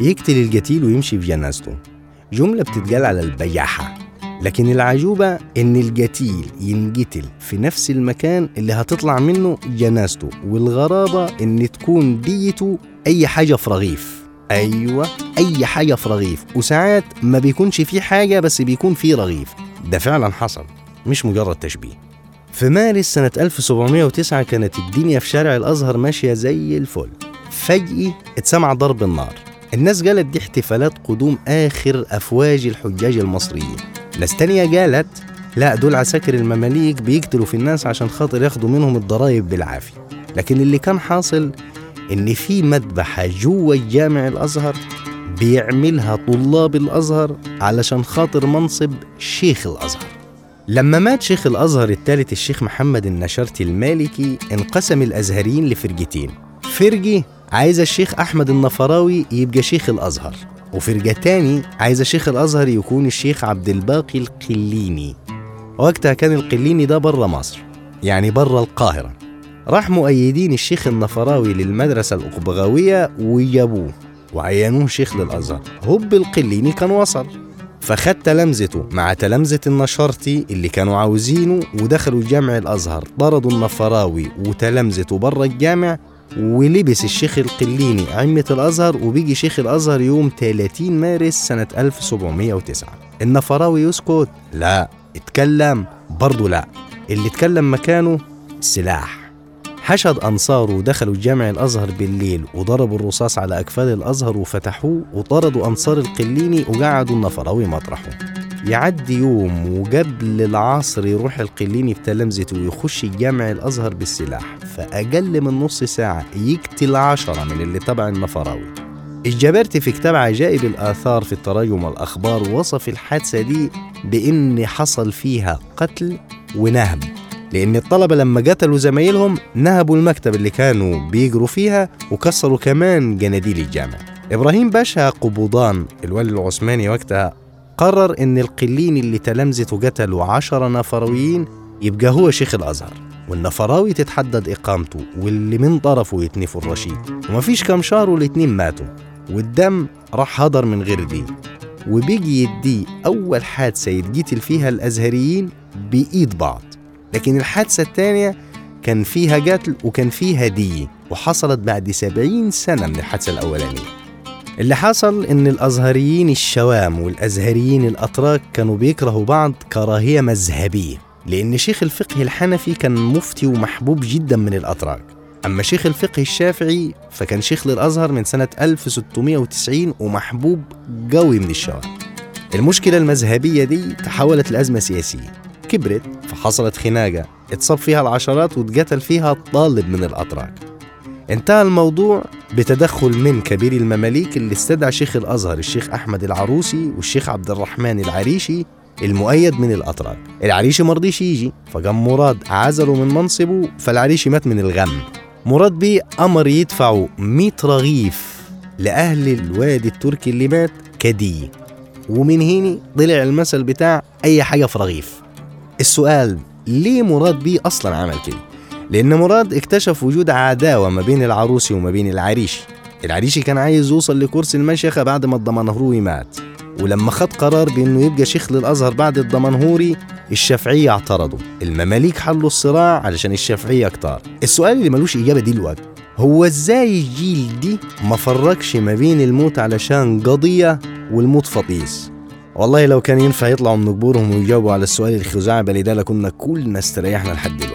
يقتل القتيل ويمشي في جنازته. جملة بتتقال على البياحة لكن العجوبة إن القتيل ينقتل في نفس المكان اللي هتطلع منه جنازته والغرابة إن تكون ديته أي حاجة في رغيف. أيوة أي حاجة في رغيف. وساعات ما بيكونش فيه حاجة بس بيكون فيه رغيف. ده فعلا حصل مش مجرد تشبيه. في مارس سنة 1709 كانت الدنيا في شارع الأزهر ماشية زي الفل. فجأة اتسمع ضرب النار. الناس قالت دي احتفالات قدوم آخر أفواج الحجاج المصريين. ناس تانية قالت لا دول عساكر المماليك بيقتلوا في الناس عشان خاطر ياخدوا منهم الضرايب بالعافية. لكن اللي كان حاصل إن في مذبحة جوه الجامع الأزهر بيعملها طلاب الأزهر علشان خاطر منصب شيخ الأزهر. لما مات شيخ الأزهر الثالث الشيخ محمد النشرتي المالكي انقسم الأزهريين لفرقتين. فرقة عايزة الشيخ أحمد النفراوي يبقى شيخ الأزهر. وفرقة تاني عايزة شيخ الأزهر يكون الشيخ عبد الباقي القليني. وقتها كان القليني ده برا مصر يعني برا القاهرة. راح مؤيدين الشيخ النفراوي للمدرسة الأقبغاوية وجابوه وعينوه شيخ للأزهر. هوب القليني كان وصل. فخد تلامذته مع تلامذة النشرتي اللي كانوا عاوزينه ودخلوا جامع الأزهر. طردوا النفراوي وتلامذته برا الجامع ولبس الشيخ القليني عمة الأزهر وبيجي شيخ الأزهر يوم 30 مارس سنة 1709 النفراوي يسكت؟ لا. اتكلم؟ برضه لا. اللي اتكلم مكانه؟ السلاح حشد أنصاره ودخلوا جامع الأزهر بالليل وضربوا الرصاص على أكفال الأزهر وفتحوه وطردوا أنصار القليني وقعدوا النفراوي مطرحه. يعدي يوم وقبل العصر يروح القليني بتلامذته ويخش جامع الأزهر بالسلاح فأقل من نص ساعة يقتل عشرة من اللي تبع النفراوي الجبرتي في كتاب عجائب الآثار في التراجم والأخبار وصف الحادثة دي بإن حصل فيها قتل ونهب لأن الطلبة لما قتلوا زمايلهم نهبوا المكتب اللي كانوا بيجروا فيها وكسروا كمان جناديل الجامع. إبراهيم باشا قبوضان الولي العثماني وقتها قرر إن القليني اللي تلامذته قتلوا عشرة نفراويين يبقى هو شيخ الأزهر والنفراوي تتحدد إقامته واللي من طرفه يتنفوا الرشيد. ومفيش كام شهر والاتنين ماتوا والدم راح هدر من غير دي وبيجي يدي أول حادثة يتقتل فيها الأزهريين بإيد بعض. لكن الحادثة الثانية كان فيها قتل وكان فيها دية وحصلت بعد سبعين سنة من الحادثة الأولانية. اللي حصل إن الأزهريين الشوام والأزهريين الأتراك كانوا بيكرهوا بعض كراهية مذهبية لأن شيخ الفقه الحنفي كان مفتي ومحبوب جدا من الأتراك. أما شيخ الفقه الشافعي فكان شيخ للأزهر من سنة 1690 ومحبوب قوي من الشوام المشكلة المذهبية دي تحولت لأزمة سياسية. كبرت فحصلت خناقة اتصاب فيها العشرات واتقتل فيها طالب من الأتراك. انتهى الموضوع بتدخل من كبير المماليك اللي استدعى شيخ الأزهر الشيخ أحمد العروسي والشيخ عبد الرحمن العريشي المؤيد من الأتراك العريشي مرضيش يجي فقام مراد عزله من منصبه فالعريشي مات من الغم. مراد بيه أمر يدفعوا 100 رغيف لأهل الوادي التركي اللي مات كدية ومن هنا طلع المثل بتاع أي حاجة في رغيف. السؤال ليه مراد بيه أصلا عمل كده؟ لأن مراد اكتشف وجود عداوة ما بين العروسي وما بين العريشي العريشي كان عايز يوصل لكرسي المشيخة بعد ما الدمنهوري مات. ولما خد قرار بأنه يبقى شيخ للأزهر بعد الدمنهوري الشافعية اعترضوا. المماليك حلوا الصراع علشان الشافعية كتار السؤال اللي ملوش إجابة دي الوقت هو إزاي الجيل دي ما فرقش ما بين الموت علشان قضية والموت فطيس والله لو كان ينفع يطلعوا من قبورهم ويجاوبوا على السؤال الخزعبلي ده لكنا كلنا استريحنا لحد دلوقتي.